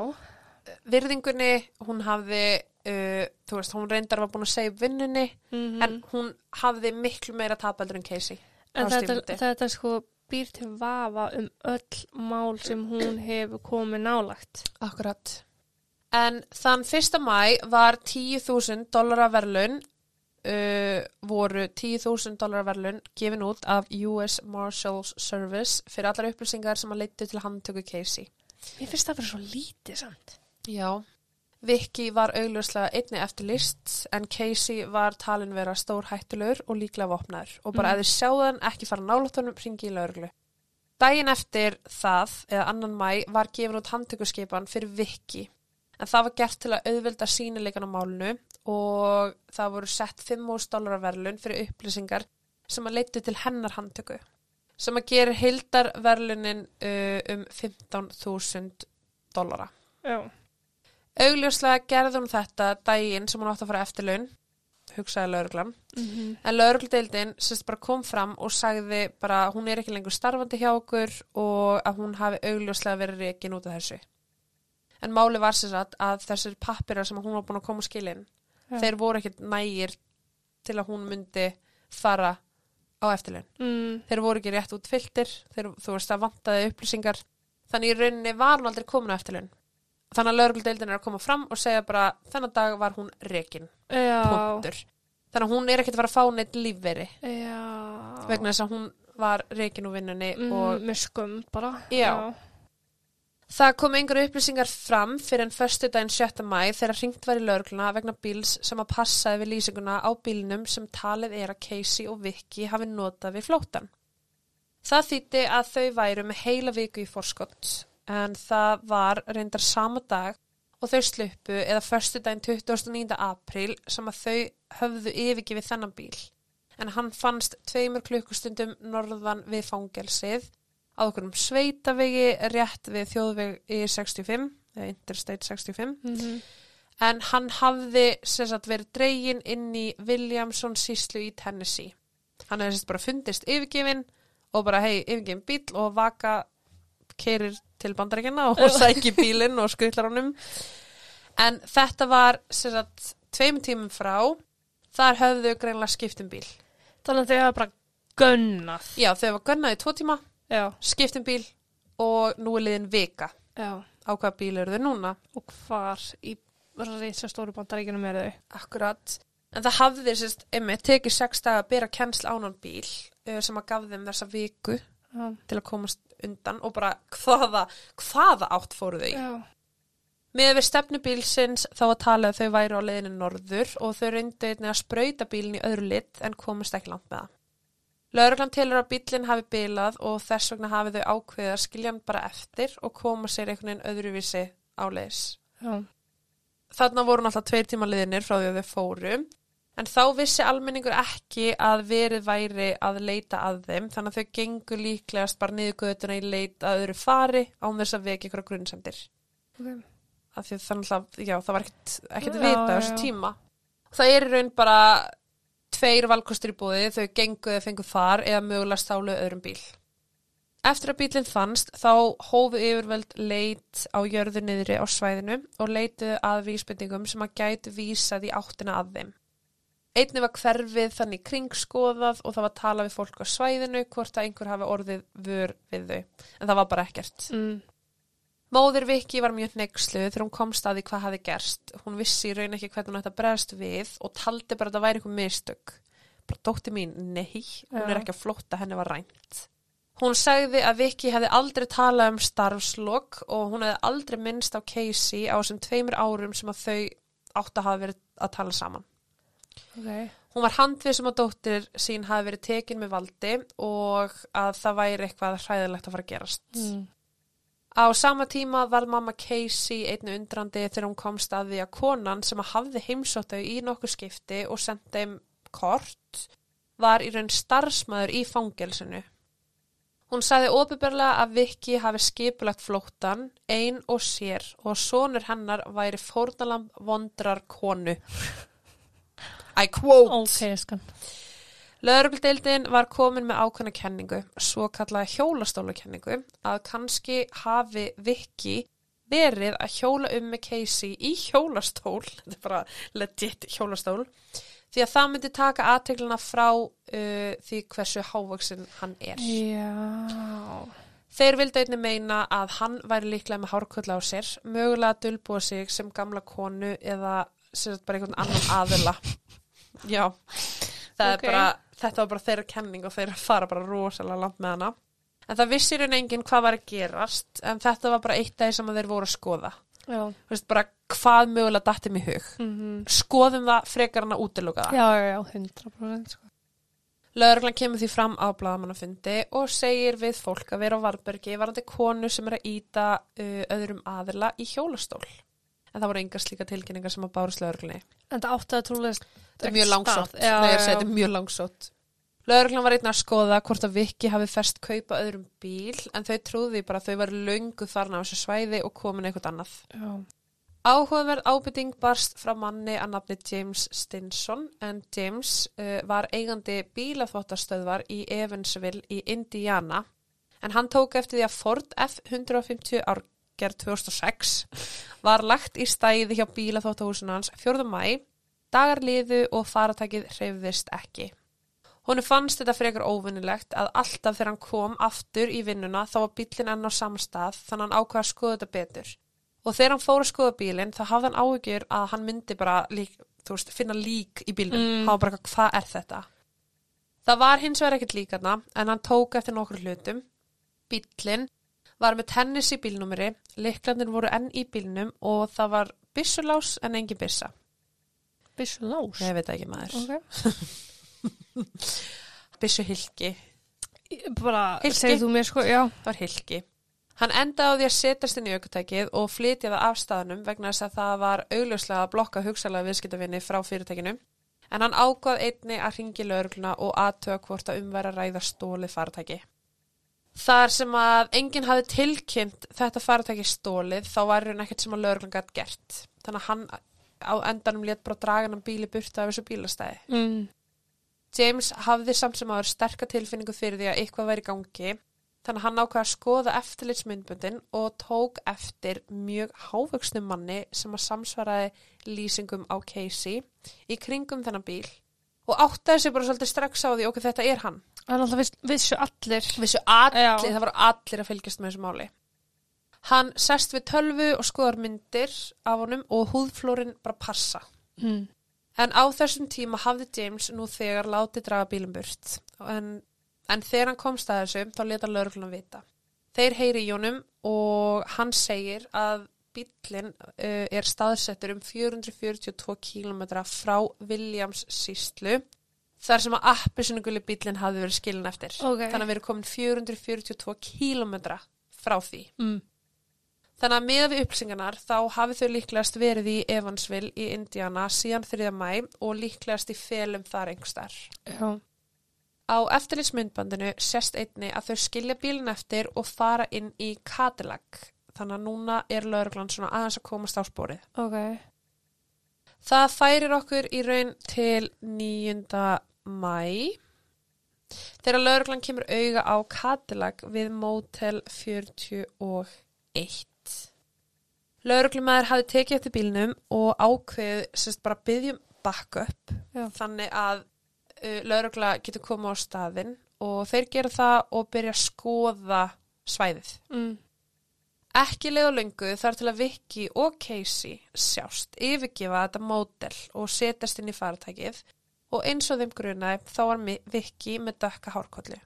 Virðingunni, hún hafði, uh, þú veist, hún reyndar var búin að segja vinnunni, Mm en hún hafði miklu meira tapaldur en Casey. En þetta, þetta sko býr til vafa um öll mál sem hún hefur komið nálagt. Akkurat. En þann 1. mæ var 10.000 dollara verðlun, uh, voru 10.000 dollara verðlun gefin út af US Marshals Service fyrir allar upplýsingar sem að leittu til handtöku Casey. Mér finnst það fyrir svo lítið samt. Já. Vicky var augljóslega einni eftir list en Casey var talin vera stór hættulur og líklega vopnaður og bara mm. eða sjáðan ekki fara nálatunum ringi í lauruglu. Dægin eftir það, eða annan mæ, var gefin út handtökuskipan fyrir Vicky en það var gert til að auðvelda sínileikan á málunu og það voru sett 5.000 dólar verðlun fyrir upplýsingar sem að leittu til hennar handtöku sem að gera hildarverðlunin uh, um 15.000 dólara. Já. Augljóslega gerði hún þetta daginn sem hún átti að fara eftirlaun hugsaði lauruglan. Mhm. En laurugludeildin sérst bara kom fram og sagði bara hún er ekki lengur starfandi hjá okkur og að hún hafi augljóslega verið reikin út af þessu. En máli var sérst að, að þessir pappirar sem hún var búin að koma skilin, Já. þeir voru ekkert nægir til að hún myndi fara á eftirlaun. Mm. Þeir voru ekki rétt útfylltir, þeir, þú veist að vantaði upplýsingar. Þannig í rauninni var hún aldrei komin á eftirlaun. Þannig að laurugludeildin er að koma fram og segja bara þennan dag var hún reikin, Já. punktur. Þannig að hún er ekkert að fara að fá neitt lífveri Já. vegna þess að hún var reikin úr vinnunni mm, og með skum bara. Já. það kom einhverju upplýsingar fram fyrir en förstu daginn 7. mæ þegar hringt var í laurugluna vegna bíls sem að passaði við lýsinguna á bílnum sem talið er að Casey og Vicky hafi notað við flóttan. Það þýtti að þau væru með heila viku í forskott en það var reyndar sama dag og þau sluppu eða förstu daginn 29. apríl sem að þau höfðu yfirgifið þennan bíl. En hann fannst tveimur klukkustundum norðan við fangelsið á okkur um sveitavegi rétt við þjóðveg í 65, eða Interstate 65. Mm En hann hafði sagt verið dregin inn í Williamson síslu í Tennessee. Hann hefði sérst bara fundist yfirgefin og bara hei, yfirgefin bíl og vaka keirir til bandarækina og sæki bílinn og skutlar honum. En þetta var sagt tveim tímum frá, þar höfðu greinlega skipt um bíl. Þannig að þau hafa bara gönnað. Já, þau var gönnaði tvo tíma, Já. skipt um bíl og nú er liðin vika. Já. Á hvaða bíl eru þau núna? Og hvar í reysa stóru bandaríkjunum eru þau? Akkurat. En það hafði sérst, einmitt, tekið sex daga að bera kennsl ánan bíl uh, sem að gaf þeim þessa viku Já. til að komast undan og bara hvaða, hvaða átt fóru þau? Já. Með við stefnubílsins þá að tala að þau væru á leiðinu norður og þau reyndu einnig að sprauta bílinn í öðru lit en komast ekki langt með það. Lögreglan telur að bílinn hafi bilað og þess vegna hafi þau ákveðið að skilja hann bara eftir og koma sér einhvern veginn öðruvísi áleiðis. Já. Þarna voru náttúrulega tveir tíma liðinir frá því að þau fóru en þá vissi almenningur ekki að verið væri að leita að þeim þannig að þau gengur líklegast bara niður götuna í leit að öðru fari án þess að veki ykkur grunnsendir Ok. af því þannig að já, það var ekkert, ekkert Já, vita á þessu tíma það er raun bara tveir valkostur í búði þau genguðu að fengu far eða mögulega stálu öðrum bíl Eftir að bílinn fannst þá hófu yfirvöld leit á jörðu niðri á svæðinu og leituðu að vísbendingum sem að gætu vísað í áttina að þeim. Einni var hverfið þannig kringskoðað og það var talað við fólk á svæðinu hvort að einhver hafi orðið vör við þau. En það var bara ekkert. Mm. Móðir Viki var mjög neykslu þegar hún komst að því hvað hafi gerst. Hún vissi í raun ekki hvernig hún ætti að bregðast við og taldi bara að það væri eitthvað mistök. Bara dótti mín, nei, hún er ekki að flotta, henni var rænt. Hún sagði að Viki hefði aldrei talað um starfslokk og hún hefði aldrei minnst á Casey á þessum tveimur árum sem að þau átt að hafa verið að tala saman. Ok. Hún var handvið sem að dóttir sín hafi verið tekin með valdi og að það væri eitthvað hræðilegt að fara að gerast. Mm. Á sama tíma var mamma Casey einnu undrandi þegar hún komst að því að konan sem að hafði heimsótt þau í nokkur skipti og sendi þeim kort var í raun starfsmæður í fangelsinu. Hún sagði óbyrberlega að Vicky hafi skipulagt flóttan, ein og sér og sonur hennar væri fórnalam vondrar konu. I quote. Ok, skan. Lögregludeildin var komin með ákveðna kenningu, svo kallaða hjólastólakenningu, að kannski hafi Vicky verið að hjóla um með Casey í hjólastól, þetta er bara legit hjólastól, því að það myndi taka aðteglina frá uh, því hversu hávaksin hann er. Já. Þeir vildu einnig meina að hann væri líklega með hárkölla á sér, mögulega að dulbúa sig sem gamla konu eða sem bara einhvern annan aðila. Já, það Ok. er bara, þetta var bara þeirra kenning og þeir fara bara rosalega langt með hana. En það vissir hún enginn hvað var að gerast, en þetta var bara eitt því sem þeir voru að skoða. Já. Þú veist, bara hvað mögulega dattum í hug. Mm Skoðum það frekar hann að útiloka það. Já, já, já, 100% sko. Lögreglan kemur því fram á blaðamannafundi og segir við fólk að vera á Varbergi varandi konu sem er að íta uh, öðrum aðila í hjólastól. En það voru engar slíka tilkynningar sem að bárust lögreglunni. En það átti að trúlega Þetta er mjög langsótt. Já, Nei, já, er mjög langsótt. Lögreglan var einnig að skoða hvort að Viki hafi fest kaupa öðrum bíl en þau trúði bara að þau var löngu þarna á þessu svæði og komin eitthvað annað. já. Áhugaverð ábytting barst frá manni að nafni James Stinson en James uh, var eigandi bílaþvottastöðvar í Evansville í Indiana en hann tók eftir því að Ford F-150 árgerð 2006 var lagt í stæði hjá bílaþvottahúsinu hans 4. mæ, dagar liðu og faratækið hreyfðist ekki. Honu fannst þetta frekar óvinnilegt að alltaf þegar hann kom aftur í vinnuna þá var bílinn enn á samstað þannig hann ákvaða að skoða þetta betur. Og þegar hann fór að skoða bílinn þá hafði hann áhugjur að hann myndi bara lík, veist, finna lík í bílnum. Mm. Var bara, hvað er þetta? Það var hins vegar ekkert líkarna en hann tók eftir nokkur hlutum. Bílinn var með tennis í bílnúmeri, liklandir voru enn í bílnum og það var byssulás en engin byssa. Bissu lás. Ég veit ekki maður. Ok. Byssuhylki. Bara, segir þú mér sko, já. Það var hilki. Hann endaði á því að setjast inn í aukutækið og flytja það af staðnum vegna þess að það var augljóslega að blokka hugsalega viðskiptavinni frá fyrirtækinu. En hann ákvað einni að ringi lögregluna og aðtöga hvort að umværa ræða stólið faratæki. Þar sem að enginn hafi tilkynnt þetta faratæki stólið þá var hann ekkert sem að lögreglan gætt gert. Þannig að hann á endanum létt bara draga hann bíli burta af þessu bílastæði. Mm. James hafði samt sem áður sterka tilfinningu fyrir því að eitthvað væri gangi þannig að hann ákvaða að skoða eftirlitsmyndbundin og tók eftir mjög hávöksnum manni sem að samsvaraði lýsingum á Casey í kringum þennan bíl og áttaði sig bara svolítið strax á því okkur þetta er hann. Það er alltaf viss, vissu allir. Vissu allir, Já. það var allir að fylgjast með þessu máli. Hann sest við tölvu og skoðar myndir af honum og húðflórin bara passa. Mm. En á þessum tíma hafði James nú þegar látið draga bílum burt. En, en þegar hann komst að þessu, þá leta lögreglunum vita. Þeir heyri í honum og hann segir að bílinn uh, er staðsettur um 442 km frá Williams síslu þar sem að appisunuguli bílinn hafði verið skilin eftir. Ok. Þannig að við erum komin 442 km frá því. Mm. Þannig að með við upplýsingarnar þá hafi þau líklegast verið í Evansville í Indiana síðan 3. mæ og líklegast í felum þar einhverstar. Já. Á eftirlitsmyndbandinu sést einni að þau skilja bílinn eftir og fara inn í Cadillac. Þannig að núna er lauruglan svona aðeins að komast á spórið. Ok. Það færir okkur í raun til 9. mæ. Þegar lauruglan kemur auga á Cadillac við Motel 41. Lauruglumæður hafði tekið eftir bílnum og ákveð sérst bara byggjum backup Já. þannig að uh, laurugla getur komið á staðinn og þeir gera það og byrja að skoða svæðið. Mm. Ekki leið og löngu þar til að Vicky og Casey sjást yfirgefa þetta mótel og setjast inn í faratækið og eins og þeim grunaði þá var Vicky með dökka hárkollu.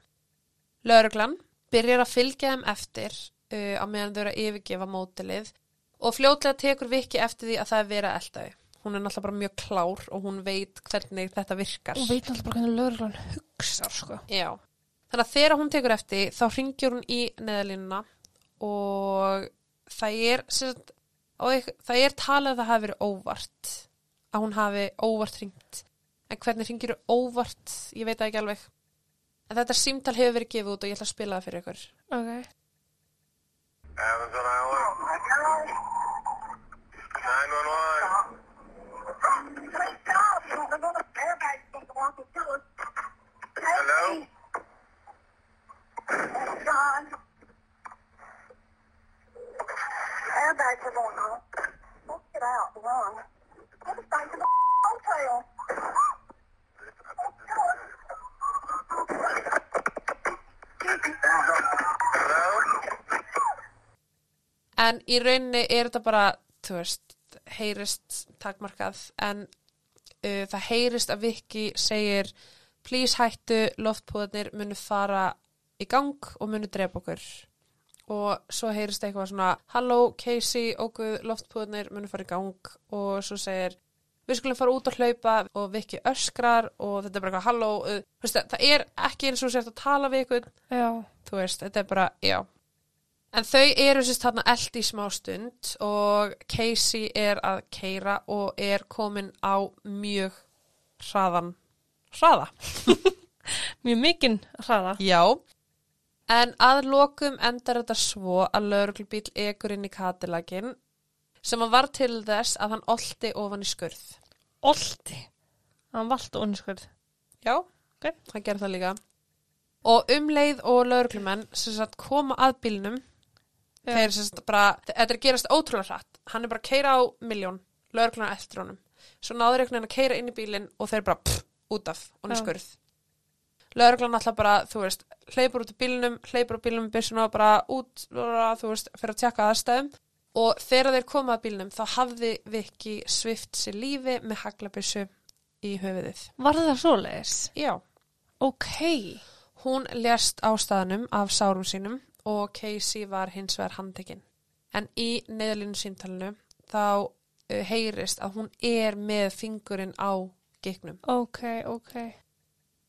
Lörglan byrjar að fylgja þeim eftir uh, á meðan þau eru að yfirgefa mótelið og fljótlega tekur Vicky eftir því að það er verið að elda þau. Hún er náttúrulega bara mjög klár og hún veit hvernig þetta virkar. Og veit alltaf bara hvernig lögreglan hugsa, sko. Já. Þannig að þegar hún tekur eftir þá ringjur hún í neðalínuna og það er, sem sagt, og það er talið að það hafi verið óvart að hún hafi óvart ringt en hvernig ringir þú óvart ég veit ekki alveg en þetta símtal hefur verið gefið út og ég ætla að spila það fyrir ykkur Ok. Amazon Island. 911. í rauninni er þetta bara þú veist, heyrist takmarkað en uh, það heyrist að Viki segir please hættu, loftpúðarnir munu fara í gang og munu drepa okkur. Og svo heyrist eitthvað svona halló Casey, okkur loftpúðarnir munu fara í gang. Og svo segir við skulum fara út að hlaupa. Og Viki öskrar og þetta er bara eitthvað halló uh, það er ekki eins og sért að tala við ykkur Já. þú veist, þetta er bara, já en þau eru sérst þarna eld í smá stund og Casey er að keira og er komin á mjög hraðan hraða, Mjög mikinn hraða. já en að lokum endar þetta svo að lauruglbíl ekur inn í katilagin sem að var til þess að hann olti ofan í skurð. Olti. Hann valdi onnskurð. Já, Ok. hann gerði það líka. Og um leið og lauruglumenn sem sagt koma að bílnum, þeir sagt bara, þetta er gerast ótrúlega hratt. Hann er bara að keira á miljón, lauruglunar eftir honum. Svo náður einhvern veginn að keira inn í bílinn og þeir bara pff, út af, og hann Já. skurð. Lauruglan alltaf bara, þú veist, hleypur út í bílnum, hleypur á bílnum, byrsuna bara út, bara, þú veist, fyrir að tjekka aðstæðum. Og þegar þeir koma að bílnum, þá hafði Viki svift sér lífi með haglabissu í höfuðið. Var það svoleiðis? Já. Ok. Hún lést á staðnum af sárum sínum og Casey var hins vegar handtekinn. En í neðalínu síntalinu þá uh, heyrist að hún er með fingurinn á gikknum. Ok, ok.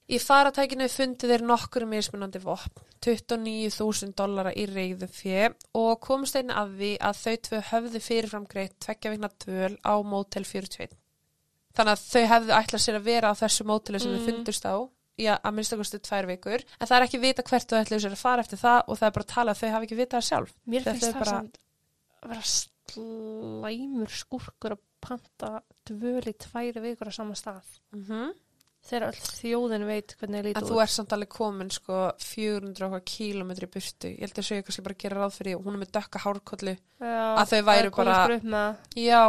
Í faratækinu fundu þeir nokkur mismunandi vopn, 29.000 dollara í reyðu fjö og komst einn að því að þau tvö höfðu fyrirfram greitt tveggja vikna dvöl á Motel 41. Þannig að þau hefðu ætlað sér að vera á þessu móteli sem Mm. þau fundust á, já, að minnstakostu tvær vikur, en það er ekki vita hvert þau ætlaðu sér að fara eftir það og það er bara að tala að þau hafi ekki vitað það sjálf. Mér finnst það bara- að vera slæmur skúrkur að panta dvöl í tværi vikur á sama stað. Mm Þegar öll þjóðin veit hvernig það En lítur þú ert samt alveg komin sko 400 okkar kílómetri í burtu. Ég held að segja kannski bara að gera ráð fyrir, hún er með dökka hárkollu. Að þau komast bara-. Já,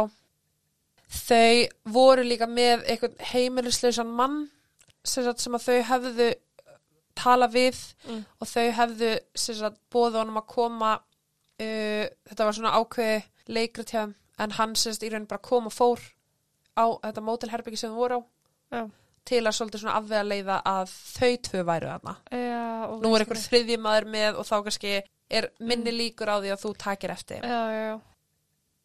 þau voru líka með einhvern heimilislausan mann sagt, sem að þau hefðu tala við Mm. og þau hefðu bóða honum að koma uh, þetta var svona ákveði leikrit hjá þeim, en hann sagt, í raunin bara kom og fór á þetta mótelherbyggi sem þau voru á Já. til að svolítið svona afvega leiða að þau tvö væru þarna. Já, Nú er einhver þriðji maður með og þá kannski er minni líkur á því að þú takir eftir. Já.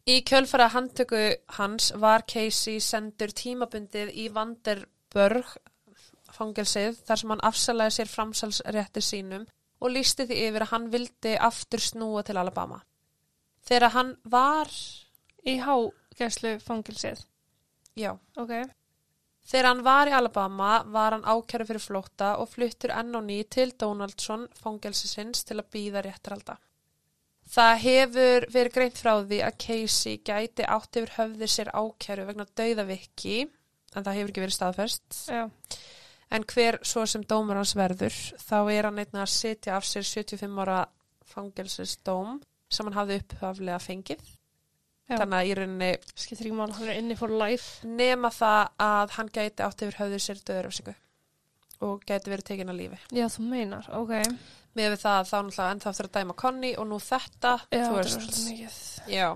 Í kjölfara handtöku hans var Casey sendur tímabundið í Vanderburg fangelsið þar sem hann afsalaði sér framsalsrétti sínum og lísti því yfir að hann vildi aftur snúa til Alabama. Þegar hann var, Í hágæslu fangilsið. já, Ok. þegar hann var í Alabama var hann ákæru fyrir flótta og fluttur enn og ný til Donaldsson fangelsisins til að býða réttaralda. Það hefur verið greint frá því að Casey gæti átt yfir höfði sér ákæru vegna dauðavikki, en það hefur ekki verið staðfest. Já. En hver svo sem dómur hans verður, þá er hann einnig að sitja af sér 75 ára fangelsisdóm sem hann hafði upphaflega fengið. Já. Þannig að í rauninni Skiptir ekki mál, hann er inni for life. nema það að hann gæti átt yfir höfðu sér döðuröfsingu og gæti verið tekin að lífi. Já, þú meinar, ok. Með við það að þá náttúrulega ennþá eftir að dæma Conny og nú þetta, Já, veist. Já.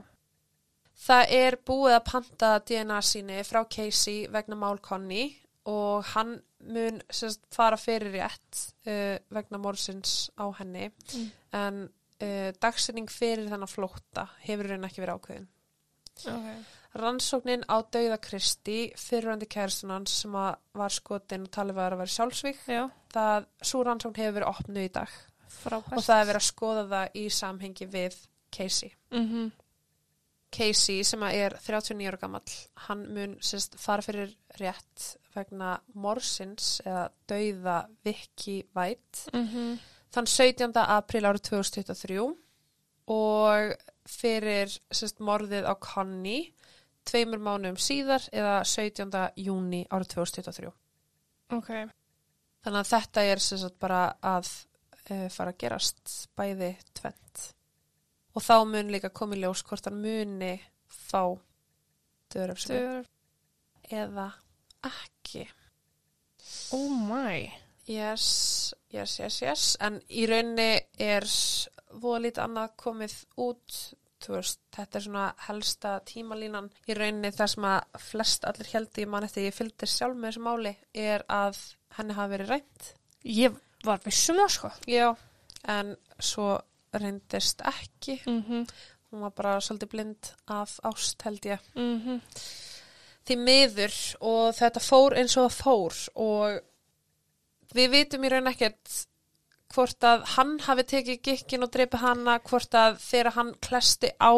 Það er búið að panta DNA síni frá Casey vegna mál Conny og hann mun sérst, fara fyrir rétt uh, vegna morsins á henni Mm. en uh, dagsinning fyrir þennan flótta hefur raun ekki verið ákveðin. Ok. Rannsóknin á dauða Kristi fyrirvændi kæristunans sem var skotin og talið var að vera sjálfsvík Já, það, svo rannsókn hefur verið opnuð í dag frábært. og það er verið að skoða það í samhengi við Casey. Mhm. Casey sem er 39 ára gamall, hann mun sérst, fara fyrir rétt vegna morsins eða dauða Vicky White Mhm. þann 17. april árið 2023 og fyrir sérst, morðið á Conny tveimur mánum síðar eða 17. júni árið 2023. Ok. Þannig að þetta er sagt bara að uh, fara að gerast bæði tvent. Og þá mun líka komið ljós hvort hann muni fá Þau eða ekki. Oh my. Yes, yes, yes, yes. En í rauninni er voða lítið annað komið út, veist, þetta er svona helsta tímalínan. Í rauninni það sem að flest allir heldi mann eftir ég fylgdi sjálf með þessu máli er að henni hafi verið rænt. Ég var vissum það, sko. Já, en svo reyndist ekki. Mhm. Hún var bara svolítið blind af ást held ég. Mhm. Því miður og þetta fór eins og það fór og við vitum í raun ekkert hvort að hann hafi tekið gikkin og dreipið hana, hvort að þegar hann klesti á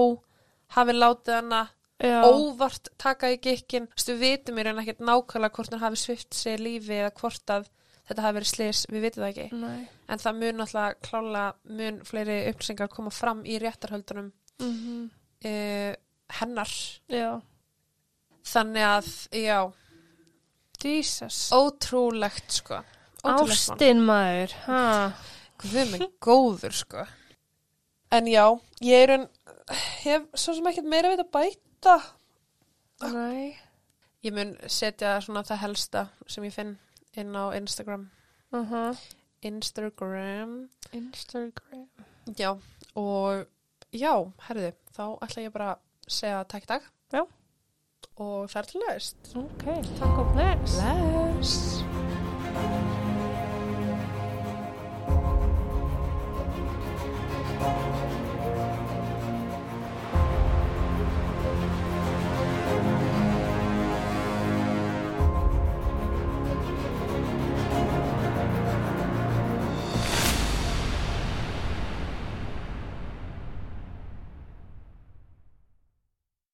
hafi látið hana Já. óvart taka í gikkin. Þú vitum í raun ekkert nákvæmlega hvort hann hafi svift sér lífi eða hvort að þetta hafi verið slis, við vitum það ekki. Nei. En það mun alltaf klála mun fleiri upplýsingar koma fram í réttarhöldunum Mhm. uh, hennar. Já. Þannig að, já, Jesus. ótrúlegt, sko. Ótrúlegt. Ástin maður. Guð mig góður, sko. En já, ég er en, hef svo sem ekkert meira við að bæta. Nei. Ég mun setja svona það helsta sem ég finn inn á Instagram. Uh -huh. Instagram. Instagram. Já, og já, herðu, þá ætla ég bara að segja takk dag. Já. Og þar til næst. Ok, takk og. Bless.